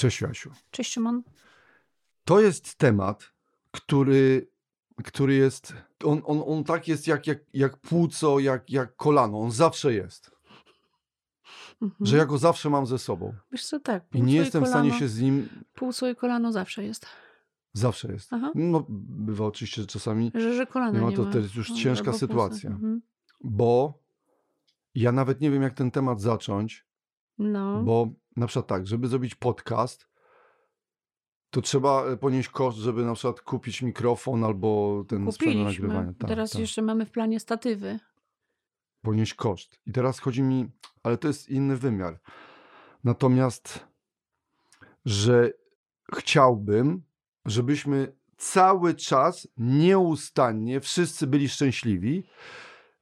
Cześć Jasiu. Cześć Szymon. To jest temat, który, który jest, on, on, on tak jest jak, jak, jak płuco, jak, jak kolano, on zawsze jest. Mhm. Że ja go zawsze mam ze sobą. Wiesz co, tak. I nie jestem w kolano, stanie się z nim, Płuco i kolano zawsze jest. zawsze jest. Aha. No, bywa oczywiście, że czasami, Że, że kolana Nie nie, ma, to ma. to jest już No, ciężka sytuacja. Mhm. bo ja nawet nie wiem, jak ten temat zacząć, No. bo na przykład tak, żeby zrobić podcast, to trzeba e, ponieść koszt, żeby na przykład kupić mikrofon albo ten sprzęt nagrywania. Tak, Teraz tak. jeszcze mamy w planie statywy. ponieść koszt. I teraz chodzi mi, ale to jest inny wymiar. Natomiast, że chciałbym, żebyśmy cały czas, nieustannie, wszyscy byli szczęśliwi,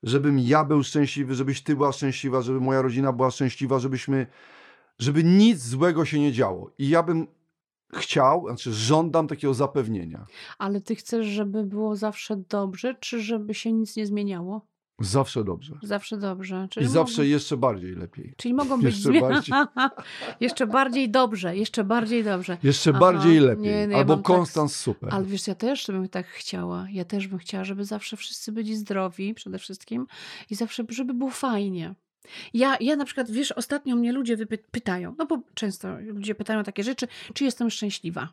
żebym ja był szczęśliwy, żebyś ty była szczęśliwa, żeby moja rodzina była szczęśliwa, żebyśmy, żeby nic złego się nie działo. I ja bym chciał, znaczy żądam takiego zapewnienia. Ale ty chcesz, żeby było zawsze dobrze, czy żeby się nic nie zmieniało? Zawsze dobrze. Zawsze dobrze. Czyli I zawsze mogą, jeszcze bardziej lepiej. czyli mogą być jeszcze bardziej. jeszcze bardziej dobrze, jeszcze bardziej dobrze. Jeszcze Aha, bardziej lepiej. nie, ja Albo tak- Konstans super. Ale wiesz, ja też bym tak chciała. Ja też bym chciała, żeby zawsze wszyscy byli zdrowi przede wszystkim i zawsze, żeby było fajnie. Ja, ja na przykład, wiesz, ostatnio mnie ludzie pytają, no bo często ludzie pytają takie rzeczy, czy jestem szczęśliwa?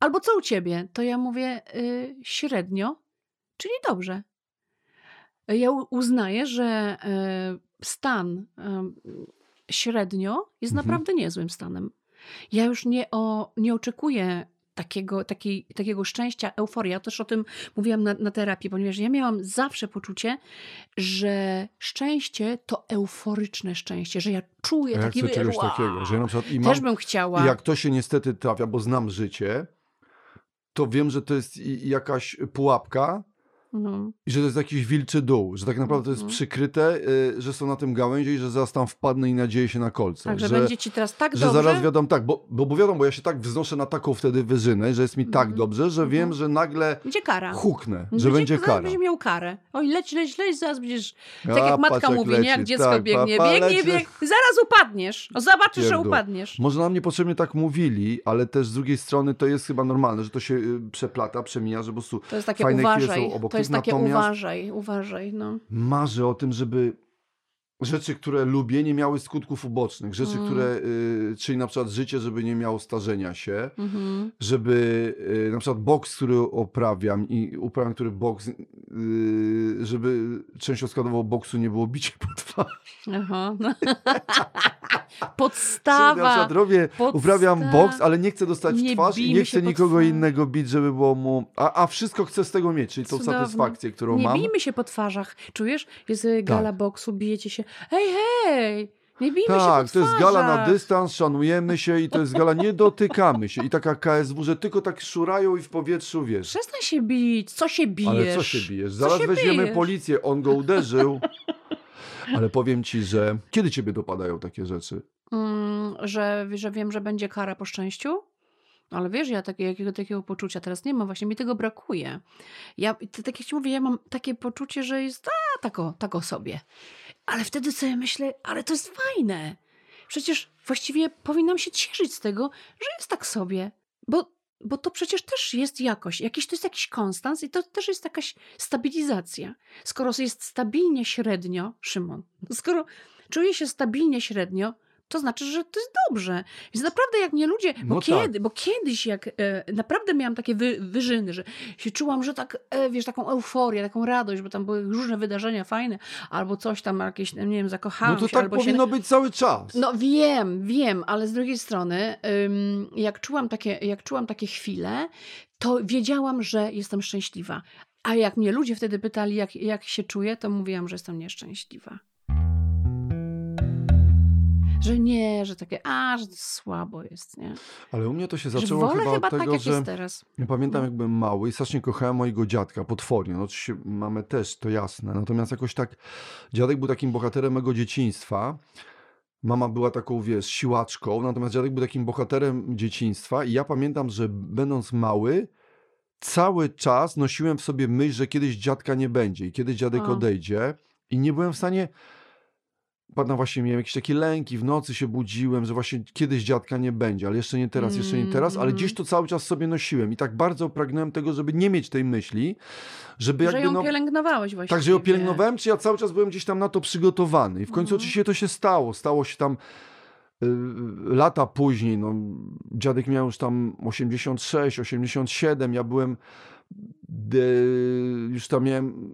Albo co u ciebie? To ja mówię y, średnio, czyli dobrze. Ja uznaję, że y, stan y, średnio jest Mhm. naprawdę niezłym stanem. Ja już nie, o, nie oczekuję takiego, takiej, takiego szczęścia, euforii. Ja też o tym mówiłam na, na terapii, ponieważ ja miałam zawsze poczucie, że szczęście to euforyczne szczęście, że ja czuję ja taki chcę czegoś wow. takiego, że ja na przykład i mam, Też bym chciała. i jak to się niestety trafia, bo znam życie, to wiem, że to jest jakaś pułapka No. i że to jest jakiś wilczy dół, że tak naprawdę to jest Mhm. przykryte, y, że są na tym gałęzie i że zaraz tam wpadnę i nadzieję się na kolce. Także że, będzie ci teraz tak że dobrze. zaraz wiadomo, tak, bo, bo, bo wiadomo, bo ja się tak wznoszę na taką wtedy wyżynę, że jest mi tak Mhm. dobrze, że wiem, Mhm. że nagle Będzie kara. huknę, że będzie kara. będzie miał karę. Oj, leć, leć, leć, zaraz będziesz... Tak A, jak matka mówi, leci. nie? Jak dziecko Tak, biegnie. biegnie, biegnie. Zaraz upadniesz. O, zobaczysz, że Pierdół. upadniesz. Może nam niepotrzebnie tak mówili, ale też z drugiej strony to jest chyba normalne, że to się y, przeplata, przemija, że po prostu To jest takie fajne chwile uważaj. są obok jest takie natomiast- uważaj, uważaj, no. marzę o tym, żeby rzeczy, które lubię, nie miały skutków ubocznych. Rzeczy, Mm. które, y, czyli na przykład życie, żeby nie miało starzenia się, Mhm. żeby y, na przykład boks, który uprawiam i uprawiam, który boks, y, żeby częścią składową boksu nie było bicie po twarz. Aha. No. Na Podstawa. przykład robię, podsta- uprawiam boks, ale nie chcę dostać w Nie twarz i nie chcę nikogo twarz. innego bić, żeby było mu... A, a wszystko chcę z tego mieć, czyli tą Cudowne. satysfakcję, którą Nie mam. bijmy się po twarzach. Czujesz? Jest y, gala Tak. boksu, bijecie się. Hej, hej! Nie bijmy się po Tak, to jest gala na dystans, szanujemy się i to jest gala, nie dotykamy się. I taka KSW, że tylko tak szurają i w powietrzu, wiesz. Przestań się bić. Co się bijesz? Ale co się bijesz? Zaraz się weźmiemy bijesz? policję, on go uderzył. Ale powiem ci, że kiedy ciebie dopadają takie rzeczy? Mm, że, że wiem, że będzie kara po szczęściu. Ale wiesz, ja takie, jakiego, takiego poczucia teraz nie mam, właśnie mi tego brakuje. Ja, tak jak ci mówię, ja mam takie poczucie, że jest a, tako, tako sobie. Ale wtedy sobie myślę, ale to jest fajne. Przecież właściwie powinnam się cieszyć z tego, że jest tak sobie. Bo, bo to przecież też jest jakość. Jakiś, to jest jakiś konstans i to też jest jakaś stabilizacja. Skoro jest stabilnie średnio, Szymon, skoro czuję się stabilnie średnio, to znaczy, że to jest dobrze. Więc naprawdę jak mnie ludzie, bo, No tak. kiedy, bo kiedyś jak e, naprawdę miałam takie wy, wyżyny, że się czułam, że tak, e, wiesz, taką euforię, taką radość, bo tam były różne wydarzenia fajne, albo coś tam jakieś, nie wiem, zakochałam No to się, tak albo się... powinno być cały czas. No wiem, wiem, ale z drugiej strony, ym, jak, czułam takie, jak czułam takie chwile, to wiedziałam, że jestem szczęśliwa. A jak mnie ludzie wtedy pytali, jak, jak się czuję, to mówiłam, że jestem nieszczęśliwa. Że nie, że takie, a, że słabo jest, nie? Ale u mnie to się Że zaczęło wolę chyba chyba od tego, tak, jak że jest teraz. ja pamiętam No. jak byłem mały i strasznie kochałem mojego dziadka, potwornie. No oczywiście mamy też, to jasne. Natomiast jakoś tak, dziadek był takim bohaterem mego dzieciństwa. Mama była taką, wiesz, siłaczką, natomiast dziadek był takim bohaterem dzieciństwa i ja pamiętam, że będąc mały, cały czas nosiłem w sobie myśl, że kiedyś dziadka nie będzie i kiedyś dziadek odejdzie i nie byłem w stanie Pamiętam właśnie miałem jakieś takie lęki, w nocy się budziłem, że właśnie kiedyś dziadka nie będzie, ale jeszcze nie teraz, jeszcze nie teraz, ale gdzieś to cały czas sobie nosiłem i tak bardzo pragnąłem tego, żeby nie mieć tej myśli, żeby Że jakby ją no... pielęgnowałeś właściwie. Tak, że ją pielęgnowałem, czy ja cały czas byłem gdzieś tam na to przygotowany. I w końcu Mhm. oczywiście to się stało. Stało się tam y, lata później. No, dziadek miał już tam 86, 87. Ja byłem y, już tam miałem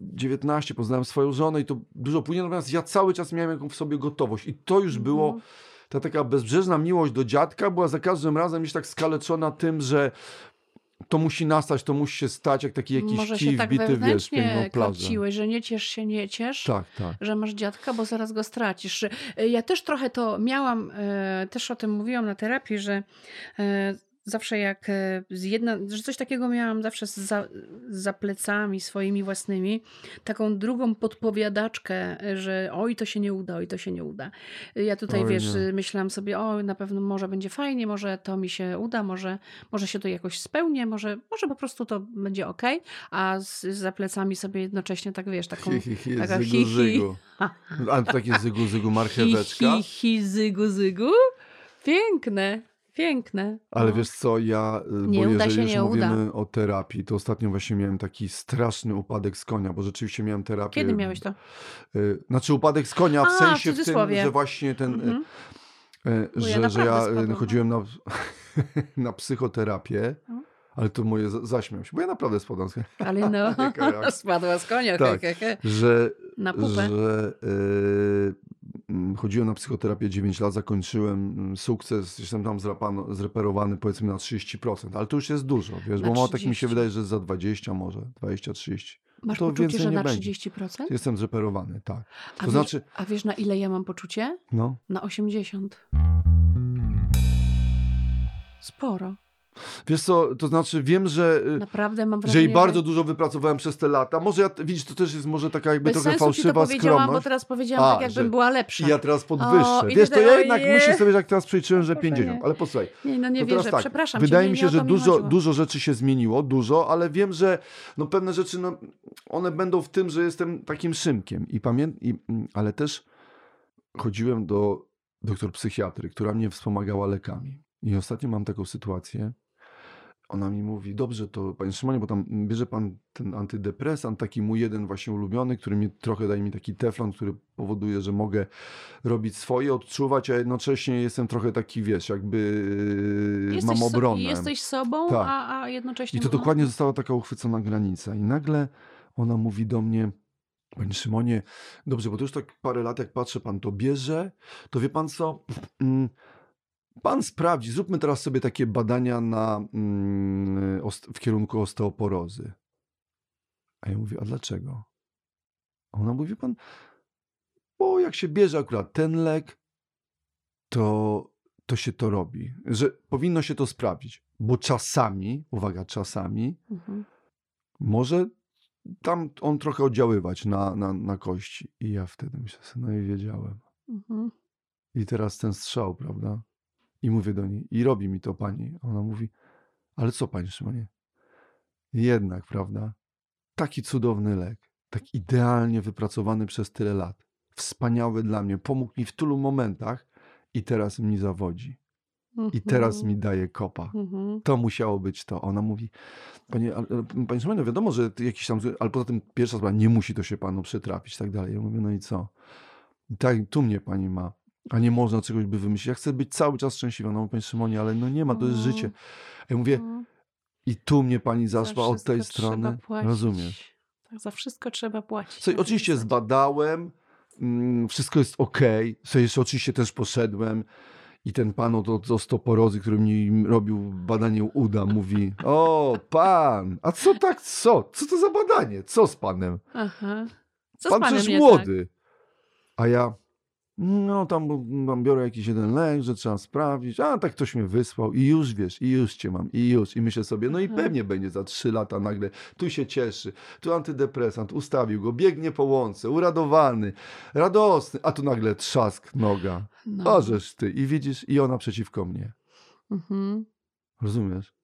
19, poznałem swoją żonę i to dużo później. Natomiast ja cały czas miałem jakąś w sobie gotowość. I to już było Mhm. ta taka bezbrzeżna miłość do dziadka była za każdym razem już tak skaleczona tym, że to musi nastać, to musi się stać, jak taki jakiś Może kij tak wbity, wiesz, piękną plażę. że nie ciesz się, nie ciesz. Tak, tak. że masz dziadka, bo zaraz go stracisz. Ja też trochę to miałam, e, też o tym mówiłam na terapii, że e, zawsze jak e, z jedna, że coś takiego miałam zawsze za, za plecami swoimi własnymi, taką drugą podpowiadaczkę, e, że oj, to się nie uda, oj, to się nie uda. Ja tutaj, Oj, wiesz, nie. e, myślałam sobie, o, na pewno może będzie fajnie, może to mi się uda, może, może się to jakoś spełnie, może, może po prostu to będzie ok, a z, za plecami sobie jednocześnie tak, wiesz, taką Hi, hi, hi, taka zygu, hi, zygu. Ale to takie zygu, zygu, marcheweczka. Hi, hi, hi, zygu, zygu. Piękne, piękne. Ale No. wiesz co, ja, y, Nie bo uda jeżeli się, już nie uda. mówimy o terapii, to ostatnio właśnie miałem taki straszny upadek z konia, bo rzeczywiście miałem terapię. Kiedy miałeś to? y, Znaczy upadek z konia w A, w sensie w, tym, że właśnie ten, y, Mhm. Bo ja że, że ja spadłam. chodziłem na, na psychoterapię, No. Ale to moje za- zaśmiał się, bo ja naprawdę spadłem z konia. Ale no, spadła z konia, Tak. he, he, he. że, na pupę. że y, mm, chodziłem na psychoterapię 9 lat, zakończyłem mm, sukces, jestem tam zrapano, zreperowany powiedzmy na 30%, ale to już jest dużo, wiesz, Na bo mało tak mi 30. się wydaje, że za 20 może, 20-30. Masz to poczucie, że na będzie. 30%? Jestem zreperowany, tak. A To wiesz, znaczy, a wiesz na ile ja mam poczucie? no, Na 80. Sporo. Wiesz co, to znaczy wiem, że... y, Naprawdę mam Że wrażenie, i bardzo dużo wypracowałem przez te lata. Może ja, widzisz, to też jest może taka jakby trochę ci to fałszywa powiedziałam, bo skromność. teraz powiedziałam A, tak, jakbym że- była lepsza. I ja teraz podwyższę. O, Wiesz, to ja jednak ojej. myślę sobie, że jak teraz przeliczyłem, że Boże, 50. nie. Ale posłuchaj, Nie, no nie to wierzę, tak, przepraszam Wydaje nie, mi nie się, że dużo, dużo rzeczy się zmieniło, dużo, ale wiem, że no, pewne rzeczy, no, one będą w tym, że jestem takim szymkiem. I pamię... I, mm, ale też chodziłem do doktor psychiatry, która mnie wspomagała lekami. I ostatnio mam taką sytuację. Ona mi mówi, dobrze, to panie Szymonie, bo tam bierze pan ten antydepresant, taki mój jeden właśnie ulubiony, który mi trochę daje mi taki teflon, który powoduje, że mogę robić swoje, odczuwać, a jednocześnie jestem trochę taki, wiesz, jakby Jesteś mam so- obronę. Jesteś sobą, Tak. a, a jednocześnie... I to dokładnie została taka uchwycona granica. I nagle ona mówi do mnie, Panie Szymonie, dobrze, bo to już tak parę lat, jak patrzę, pan to bierze, to wie pan co? Pan sprawdzi, zróbmy teraz sobie takie badania na, mm, w kierunku osteoporozy. A ja mówię, a dlaczego? A ona mówi, pan, bo jak się bierze akurat ten lek, to, to się to robi. Że powinno się to sprawdzić, bo czasami, uwaga, czasami Mhm. może tam on trochę oddziaływać na, na, na kości. I ja wtedy myślę no i wiedziałem. Mhm. I teraz ten strzał, prawda? I mówię do niej, i robi mi to pani. A Ona mówi, ale co pani Szymonie? Jednak, prawda? Taki cudowny lek, tak idealnie wypracowany przez tyle lat. Wspaniały dla mnie, pomógł mi w tylu momentach i teraz mi zawodzi. I teraz Mhm. mi daje kopa. Mhm. To musiało być to. Ona mówi, panie, ale, panie Szymon, no wiadomo, że jakiś tam, ale poza tym pierwsza sprawa, nie musi to się panu przytrafić, tak dalej. Ja mówię, no i co? I tak, tu mnie pani ma, a nie można czegoś by wymyślić. Ja chcę być cały czas szczęśliwa. No panie Szymonie, ale no nie ma, to jest Mm. życie. Ja mówię, Mhm. i tu mnie pani Za zaszła od tej strony. płacić. Rozumiesz? Tak, za wszystko trzeba płacić. Słuchaj, tej oczywiście zbadałem, mm, wszystko jest ok. Słuchaj, jeszcze oczywiście też poszedłem i ten pan od, osteoporozy, który mi robił badanie uda, mówi, o, pan, a co tak, co? Co to za badanie? Co z panem? Aha. Co pan z panem przecież nie młody. A ja, no tam, tam biorę jakiś jeden lek, że trzeba sprawdzić, a tak ktoś mnie wysłał i już wiesz, i już cię mam, i już. I myślę sobie, no i pewnie będzie za trzy lata nagle, tu się cieszy, tu antydepresant, ustawił go, biegnie po łące, uradowany, radosny, a tu nagle trzask noga. No. Ty. I widzisz, i ona przeciwko mnie. Mhm. Rozumiesz?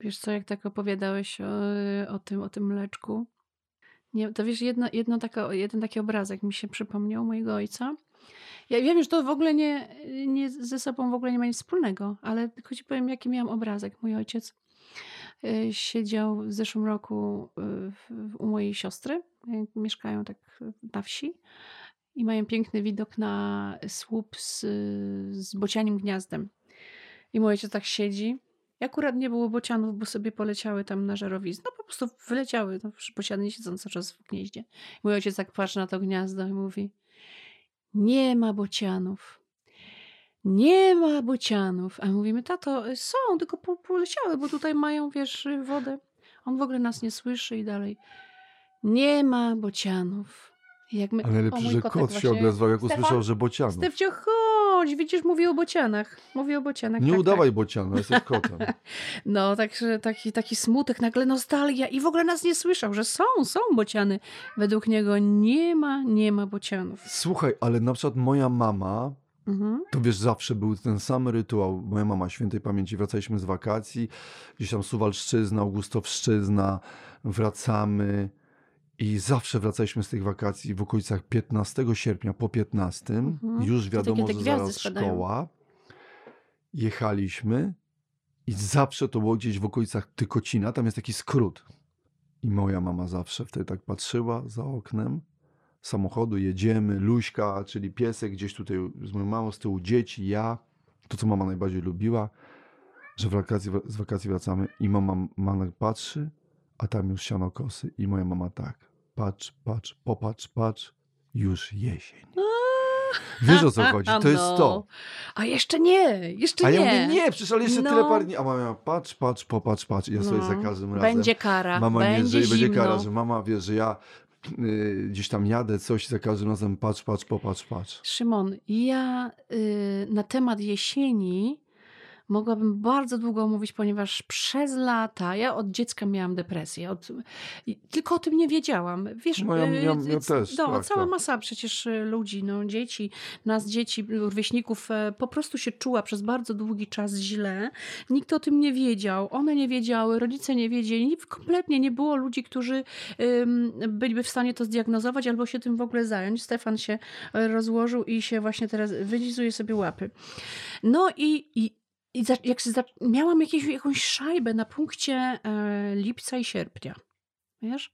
Wiesz co, jak tak opowiadałeś o, o tym, o tym mleczku, Nie, to wiesz, jedno, jedno taka, jeden taki obrazek mi się przypomniał mojego ojca. Ja wiem, że to w ogóle nie, nie ze sobą w ogóle nie ma nic wspólnego, ale tylko ci powiem, jaki miałam obrazek. Mój ojciec y, siedział w zeszłym roku y, u mojej siostry. y, Mieszkają tak na wsi i mają piękny widok na słup z, z bocianim gniazdem. I mój ojciec tak siedzi. I akurat nie było bocianów, bo sobie poleciały tam na żarowiznę. No po prostu wyleciały. No, bociany siedzą cały czas w gnieździe. Mój ojciec tak patrzy na to gniazdo i mówi nie ma bocianów. Nie ma bocianów. A mówimy, tato, są, tylko po- poleciały, bo tutaj mają, wiesz, wodę. On w ogóle nas nie słyszy i dalej. Nie ma bocianów. My... Ale mój że kot się odezwał, jak Stefan? usłyszał, że bocianów. Stefcio, chodź, widzisz, mówię o bocianach. Mówię o bocianach. Nie tak, udawaj bociana, jesteś kotem. Tak. No, także taki, taki smutek, nagle nostalgia i w ogóle nas nie słyszał, że są, są bociany. Według niego nie ma, nie ma bocianów. Słuchaj, ale na przykład moja mama, Mhm. to wiesz, zawsze był ten sam rytuał. Moja mama świętej pamięci, wracaliśmy z wakacji, gdzieś tam Suwalszczyzna, Augustowszczyzna, wracamy i zawsze wracaliśmy z tych wakacji w okolicach 15 sierpnia po 15. Mhm. Już wiadomo, że zaraz spadają. szkoła. Jechaliśmy i zawsze to było gdzieś w okolicach Tykocina, tam jest taki skrót. I moja mama zawsze wtedy tak patrzyła za oknem samochodu, jedziemy, Luśka, czyli piesek gdzieś tutaj z moją mamą, z tyłu dzieci, ja, to co mama najbardziej lubiła, że w wakacji, z wakacji wracamy i mama, mama patrzy, a tam już siano kosy i moja mama tak, patrz, patrz, popatrz, patrz, już jesień. Wiesz o co chodzi, to jest No. to. A jeszcze nie, jeszcze A nie. ja mówię, nie, przecież ale jeszcze No. tyle par dni. A mama, patrz, patrz, popatrz, patrz. I ja sobie za No. każdym razem. Będzie kara, Mama będzie nie, że będzie kara, że mama wie, że ja y, gdzieś tam jadę, coś i za każdym razem patrz, patrz, popatrz, patrz. Szymon, ja y, na temat jesieni mogłabym bardzo długo mówić, ponieważ przez lata, ja od dziecka miałam depresję. Od, tylko o tym nie wiedziałam. Wiesz, No ja- y, ja- ja też, no, tak, cała tak. masa przecież y, ludzi, no, dzieci, nas dzieci, rówieśników e, po prostu się czuła przez bardzo długi czas źle. Nikt o tym nie wiedział, one nie wiedziały, rodzice nie wiedzieli, kompletnie nie było ludzi, którzy byliby w stanie to zdiagnozować albo się tym w ogóle zająć. Stefan się e, rozłożył i się właśnie teraz wylizuje sobie łapy. No i, i, i za, jak za, miałam jakieś, jakąś szajbę na punkcie e, lipca i sierpnia. Wiesz?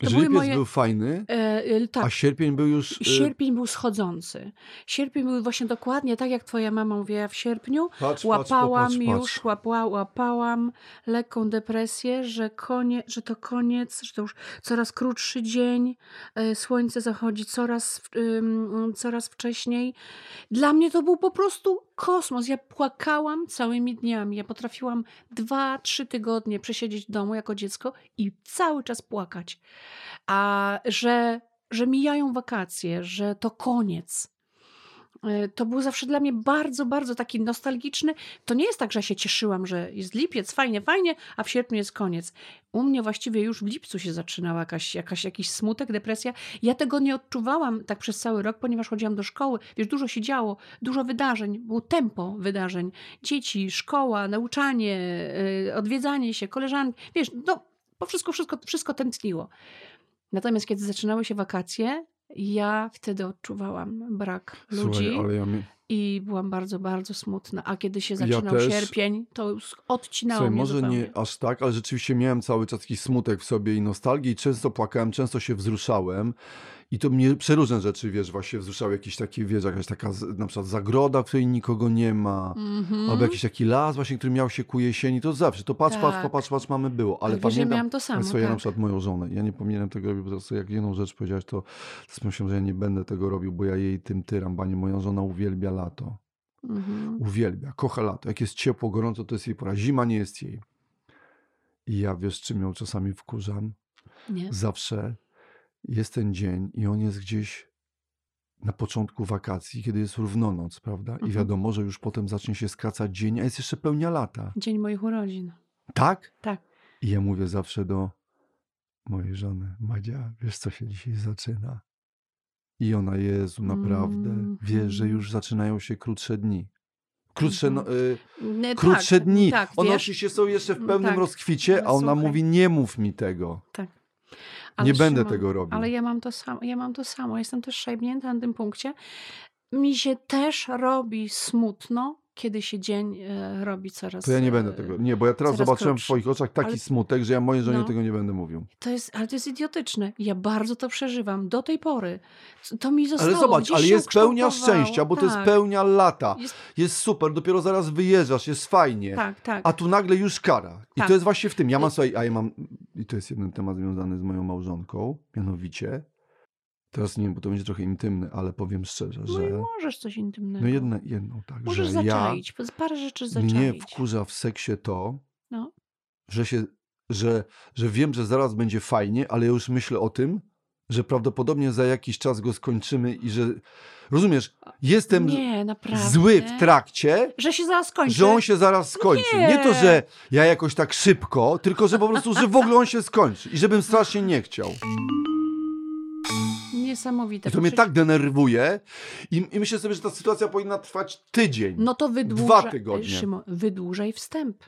To Że lipiec moje- był fajny, E, e, tak. a sierpień był już... y, Sierpień był schodzący. Sierpień był właśnie dokładnie tak, jak twoja mama mówiła w sierpniu. Patrz, Łapałam patrz, popatrz, już, patrz. łapa, łapałam lekką depresję, że, konie, że to koniec, że to już coraz krótszy dzień, e, słońce zachodzi coraz, coraz wcześniej. Dla mnie to był po prostu kosmos. Ja płakałam całymi dniami. Ja potrafiłam dwa, trzy tygodnie przesiedzieć w domu jako dziecko i cały czas płakać. A że, że mijają wakacje, że to koniec. E, To był zawsze dla mnie bardzo, bardzo taki nostalgiczny. To nie jest tak, że się cieszyłam, że jest lipiec, fajnie, fajnie, a w sierpniu jest koniec. U mnie właściwie już w lipcu się zaczynała jakaś, jakaś, jakiś smutek, depresja. Ja tego nie odczuwałam tak przez cały rok, ponieważ chodziłam do szkoły. Wiesz, dużo się działo, dużo wydarzeń, było tempo wydarzeń. Dzieci, szkoła, nauczanie, yy, odwiedzanie się, koleżanki. Wiesz, no, po wszystko, wszystko, wszystko tętniło. Natomiast kiedy zaczynały się wakacje, ja wtedy odczuwałam brak ludzi Słuchaj, ale ja mi... i byłam bardzo, bardzo smutna. A kiedy się Ja zaczynał też- sierpień, to już odcinało Słuchaj, mnie może zupełnie. nie aż tak, ale rzeczywiście miałem cały czas taki smutek w sobie i nostalgię i często płakałem, często się wzruszałem. I to mnie przeróżne rzeczy, wiesz, właśnie wzruszały jakieś takie, wiesz, jakaś taka na przykład zagroda, w której nikogo nie ma. Mhm. Albo jakiś taki las właśnie, który miał się ku jesieni, to zawsze, to patrz, patrz, Tak. popatrz, patrz, mamy było. Ale Ale wiesz, ja pamiętam to samo, swoje na tak. przykład moją żonę. Ja nie powinienem tego robić, bo jak jedną rzecz powiedziałaś, to, to że ja nie będę tego robił, bo ja jej tym tyram, banie moja żona uwielbia lato. Mhm. Uwielbia, kocha lato. Jak jest ciepło, gorąco, to jest jej pora. Zima nie jest jej. I ja wiesz, czym ją czasami wkurzam? Nie? Zawsze jest ten dzień i on jest gdzieś na początku wakacji, kiedy jest równonoc, prawda? I Mhm. wiadomo, że już potem zacznie się skracać dzień, a jest jeszcze pełnia lata. Dzień moich urodzin. Tak? Tak. I ja mówię zawsze do mojej żony, Madzia, wiesz co się dzisiaj zaczyna? I ona, Jezu, naprawdę, Mhm. wie, że już zaczynają się krótsze dni. Krótsze, no, y, Nie, krótsze tak, dni. Tak, One oczywiście są jeszcze w Mm, pełnym tak, rozkwicie, a ona słuchaj. mówi, nie mów mi tego. tak. Ale nie będę Szymon, tego robił. Ale ja mam to samo. Ja mam to samo. Jestem też szajbnięta na tym punkcie. Mi się też robi smutno, kiedy się dzień e, robi coraz. To ja nie będę e, tego. Nie, bo ja teraz zobaczyłem w krótszy. twoich oczach taki Ale- smutek, że ja mojej żonie No. tego nie będę mówił. To jest, ale to jest idiotyczne. Ja bardzo to przeżywam do tej pory. To mi zostało. Ale zobacz, ale jest pełnia szczęścia, bo to jest Tak, pełnia lata. Jest, Jest super, dopiero zaraz wyjeżdżasz, jest fajnie. tak, tak. A tu nagle już kara. I Tak. to jest właśnie w tym. Ja mam Y- sobie, a ja mam, i to jest jeden temat związany z moją małżonką, mianowicie, teraz nie bo to będzie trochę intymne, ale powiem szczerze, No że, możesz coś intymnego. no jedno, jedną tak, Możesz że ja, zaczaić. Parę rzeczy zaczaić. mnie wkurza w seksie to, No. że się, że, że wiem, że zaraz będzie fajnie, ale ja już myślę o tym, że prawdopodobnie za jakiś czas go skończymy i że, rozumiesz, jestem Nie, zły w trakcie, Że się zaraz kończy. że on się zaraz skończy. Nie. to, Nie. że ja jakoś tak szybko, tylko że po prostu, że w ogóle on się skończy i żebym strasznie nie chciał. Niesamowite. I to mnie tak denerwuje i, i myślę sobie, że ta sytuacja powinna trwać tydzień. No to wydłuża... Dwa tygodnie. Szymon, wydłużaj wstęp.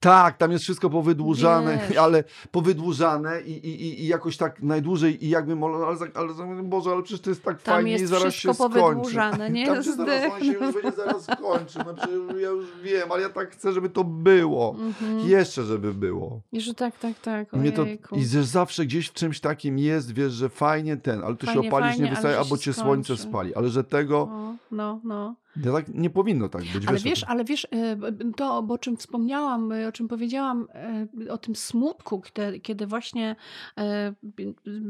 Tak, tam jest wszystko powydłużane, Wiesz. ale powydłużane i, i, i- jakoś tak najdłużej i jakby, ale, ale, Boże, ale przecież to jest tak Tam fajnie jest i zaraz się skończy. powydłużane, nie? Tam się zaraz, on się już będzie zaraz skończy. No przecież ja już wiem, ale ja tak chcę, żeby to było. Mhm. Jeszcze, żeby było. I że tak, tak, tak. I, mnie to. I że zawsze gdzieś w czymś takim jest, wiesz, że fajnie ten, ale to się Fajnie, opalić fajnie, nie wystaje, albo się cię słońce skończy. spali. Ale że tego, No, no, no. Ja tak nie powinno tak być. Ale wiesz, ale wiesz, e, to o czym wspomniałam, e, o czym powiedziałam, e, o tym smutku, kiedy, kiedy właśnie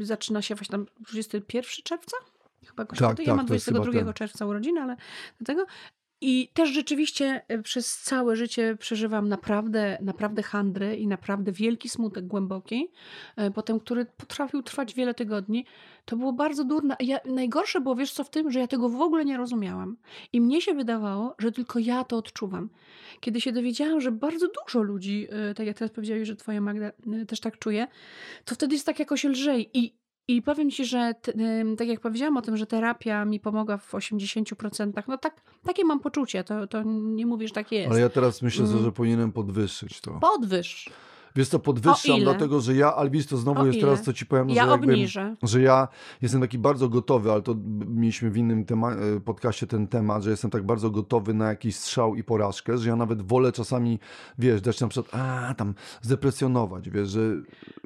zaczyna się właśnie tam 21 czerwca? Chyba go Tak, ja tak, mam jest chyba 22 ten. czerwca urodziny, ale dlatego. I też rzeczywiście e, przez całe życie przeżywam naprawdę, naprawdę handry i naprawdę wielki smutek głęboki, e, potem, który potrafił trwać wiele tygodni. To było bardzo durne. Ja, najgorsze było, wiesz co, w tym, że ja tego w ogóle nie rozumiałam. I mnie się wydawało, że tylko ja to odczuwam. Kiedy się dowiedziałam, że bardzo dużo ludzi, e, tak jak teraz powiedziałeś, że twoja Magda też tak czuje, to wtedy jest tak jakoś lżej. I, i powiem ci, że t, tak jak powiedziałam o tym, że terapia mi pomogła w 80%, no tak, takie mam poczucie, to, to nie mówię, że tak jest. Ale ja teraz myślę, że- Mm. że powinienem podwyższyć to. Podwyż. Wiesz co, podwyższam, dlatego że ja, Albis, to znowu O jest ile? teraz, co ci powiem, Ja że jakby, że ja jestem taki bardzo gotowy, ale to mieliśmy w innym tema- e, podcaście ten temat, że jestem tak bardzo gotowy na jakiś strzał i porażkę, że ja nawet wolę czasami, wiesz, dać na przykład, a tam zdepresjonować, wiesz, że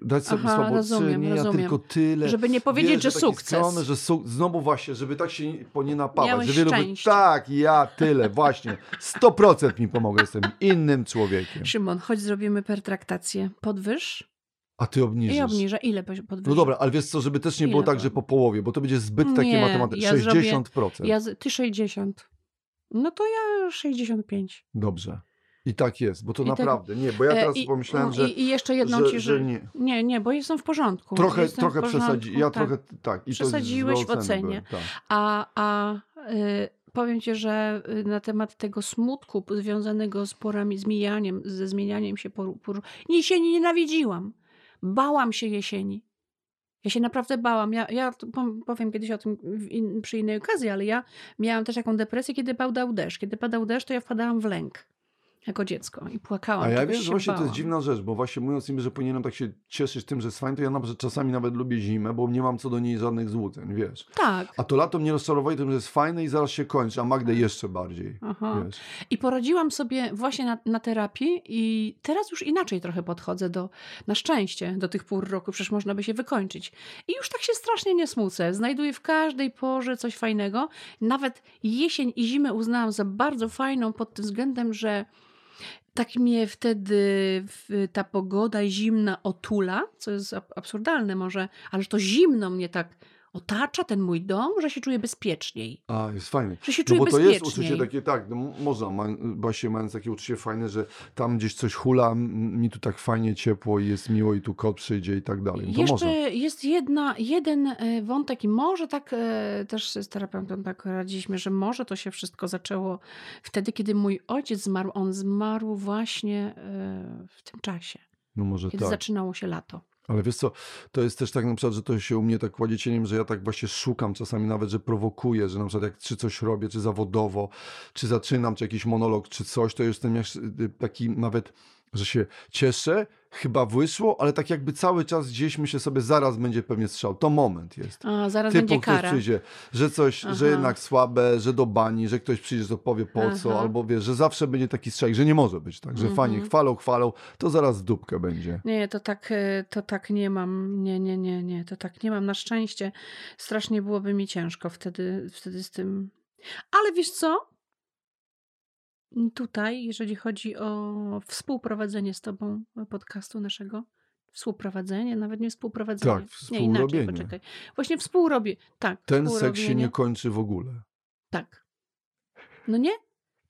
dać sobie Aha, słabo, rozumiem, nie, ja rozumiem. tylko tyle. Żeby nie powiedzieć, wiesz, że taki sukces. Skromny, że su- znowu właśnie, żeby tak się po nie napawać. Miałeś że wielu by, tak, ja tyle, właśnie. 100% mi pomogę, jestem innym człowiekiem. Szymon, chodź zrobimy pertraktację. Podwyż A ty obniżysz. i obniżę. Ile podwyż? No dobra, ale wiesz co, żeby też nie było Ile tak, to? że po połowie, bo to będzie zbyt takie Nie, matematyczne. ja zrobię- 60%. Ja z, ty 60. No to ja 65. Dobrze. I tak jest, bo to I tak- naprawdę, nie, bo ja E, teraz i, pomyślałem, no, że, i, I jeszcze jedną że, ci, że że... nie. Nie, nie, bo jestem w porządku. Trochę, jestem trochę w porządku, przesadzi, ja tak. trochę, tak. I Przesadziłeś w ocenie. Tak. A, a y, powiem ci, że y, na temat tego smutku związanego z porami, z mijaniem, ze zmienianiem się poru, poru... Jesieni nienawidziłam. Bałam się jesieni. Ja się naprawdę bałam. Ja, ja powiem kiedyś o tym in, przy innej okazji, ale ja miałam też taką depresję, kiedy padał deszcz. Kiedy padał deszcz, to ja wpadałam w lęk jako dziecko i płakałam. A ja wiem, że właśnie to jest bałam. dziwna rzecz, bo właśnie mówiąc im, że powinienem tak się cieszyć tym, że jest fajnie, to ja na przykład czasami nawet lubię zimę, bo nie mam co do niej żadnych złudzeń, wiesz. Tak. A to lato mnie rozczarowuje tym, że jest fajne i zaraz się kończy, a Magdę jeszcze bardziej, Aha. wiesz. I poradziłam sobie właśnie na, na terapii i teraz już inaczej trochę podchodzę do, na szczęście, do tych pór roku, przecież można by się wykończyć. I już tak się strasznie nie smucę. Znajduję w każdej porze coś fajnego. Nawet jesień i zimę uznałam za bardzo fajną pod tym względem, że tak mnie wtedy ta pogoda zimna otula, co jest ab- absurdalne może, ale to zimno mnie tak otacza, ten mój dom, że się czuję bezpieczniej. A, jest fajny. Że się No czuję bo to jest uczucie takie, tak, no, można, właśnie mając takie uczucie fajne, że tam gdzieś coś hula, mi tu tak fajnie ciepło i jest miło i tu kot przyjdzie i tak dalej. No to Jeszcze można. jest jedna, jeden e, wątek i może tak e, też z terapeutą tak radziliśmy, że może to się wszystko zaczęło wtedy, kiedy mój ojciec zmarł. On zmarł właśnie e, w tym czasie, No może kiedy tak. zaczynało się lato. Ale wiesz co, to jest też tak na przykład, że to się u mnie tak kładzie cieniem, że ja tak właśnie szukam czasami nawet, że prowokuję, że na przykład jak czy coś robię, czy zawodowo, czy zaczynam, czy jakiś monolog, czy coś, to jestem jak, taki nawet że się cieszę, chyba wyszło, ale tak jakby cały czas gdzieś myślę sobie, zaraz będzie pewnie strzał. To moment jest. A, zaraz Typu będzie ktoś kara. przyjdzie, że coś, że Aha. jednak słabe, że do bani, że ktoś przyjdzie, to powie po co, Aha. albo wie, że zawsze będzie taki strzał, że nie może być tak, że Mhm. fani chwalą, chwalą, to zaraz dupkę będzie. Nie, to tak, y, to tak nie mam. Nie, nie, nie, nie, to tak nie mam. Na szczęście strasznie byłoby mi ciężko wtedy, wtedy z tym. Ale wiesz co? Tutaj, jeżeli chodzi o współprowadzenie z tobą podcastu naszego, współprowadzenie, nawet nie współprowadzenie. Tak, nie, inaczej, współrobienie. poczekaj. Właśnie współrobię. Tak, Ten seks się współrobienie. nie kończy w ogóle. Tak. No nie?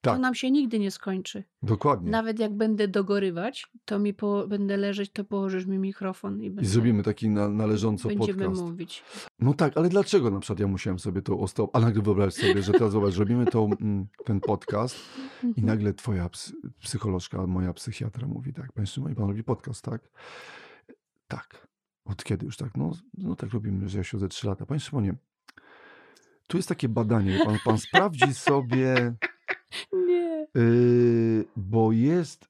To Tak, nam się nigdy nie skończy. dokładnie. Nawet jak będę dogorywać, to mi po, będę leżeć, to położysz mi mikrofon i, I zrobimy taki na, należąco będziemy podcast. mówić. No tak, ale dlaczego na przykład ja musiałem sobie to ostał, ale nagle wyobraź sobie, że teraz zobacz, robimy tą, mm, ten podcast i Mhm. nagle twoja psy, psycholożka, moja psychiatra mówi tak, panie Szymon, pan robi podcast, tak? Tak. Od kiedy już tak? No, no tak robimy, że ja siedzę trzy lata. Panie Szymonie, tu jest takie badanie, pan, pan sprawdzi sobie, Nie. yy, bo jest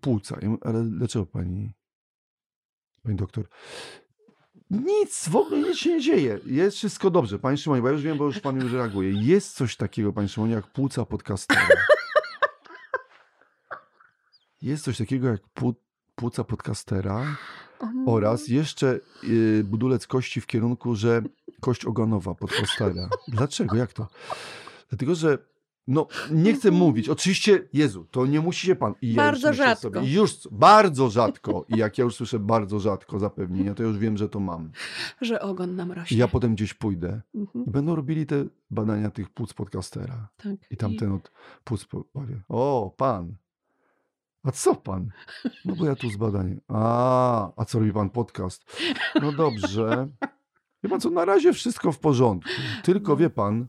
płuca. Ale dlaczego pani, pani doktor? Nic, w ogóle nic się nie dzieje. Jest wszystko dobrze. Panie Szymonie, bo ja już wiem, bo już pan już reaguje. Jest coś takiego, panie Szymonie, jak płuca podcastera. Jest coś takiego jak płu- płuca podcastera oraz jeszcze y, budulec kości w kierunku, że kość ogonowa podcastera. Dlaczego? Jak to? Dlatego, że no, nie chcę mówić. Oczywiście, Jezu, to nie musi się pan. I ja Bardzo już rzadko. Sobie, i już bardzo rzadko. I jak ja już słyszę bardzo rzadko zapewnienia, to ja już wiem, że to mam. Że ogon nam I rośnie. ja potem gdzieś pójdę Mhm, i będą robili te badania tych płuc podcastera. tak. I tamten od płuc po- powie, o, pan. A co pan? No bo ja tu z badaniem. A, a co robi pan podcast? No dobrze. Wie pan co, na razie wszystko w porządku. Tylko No. wie pan,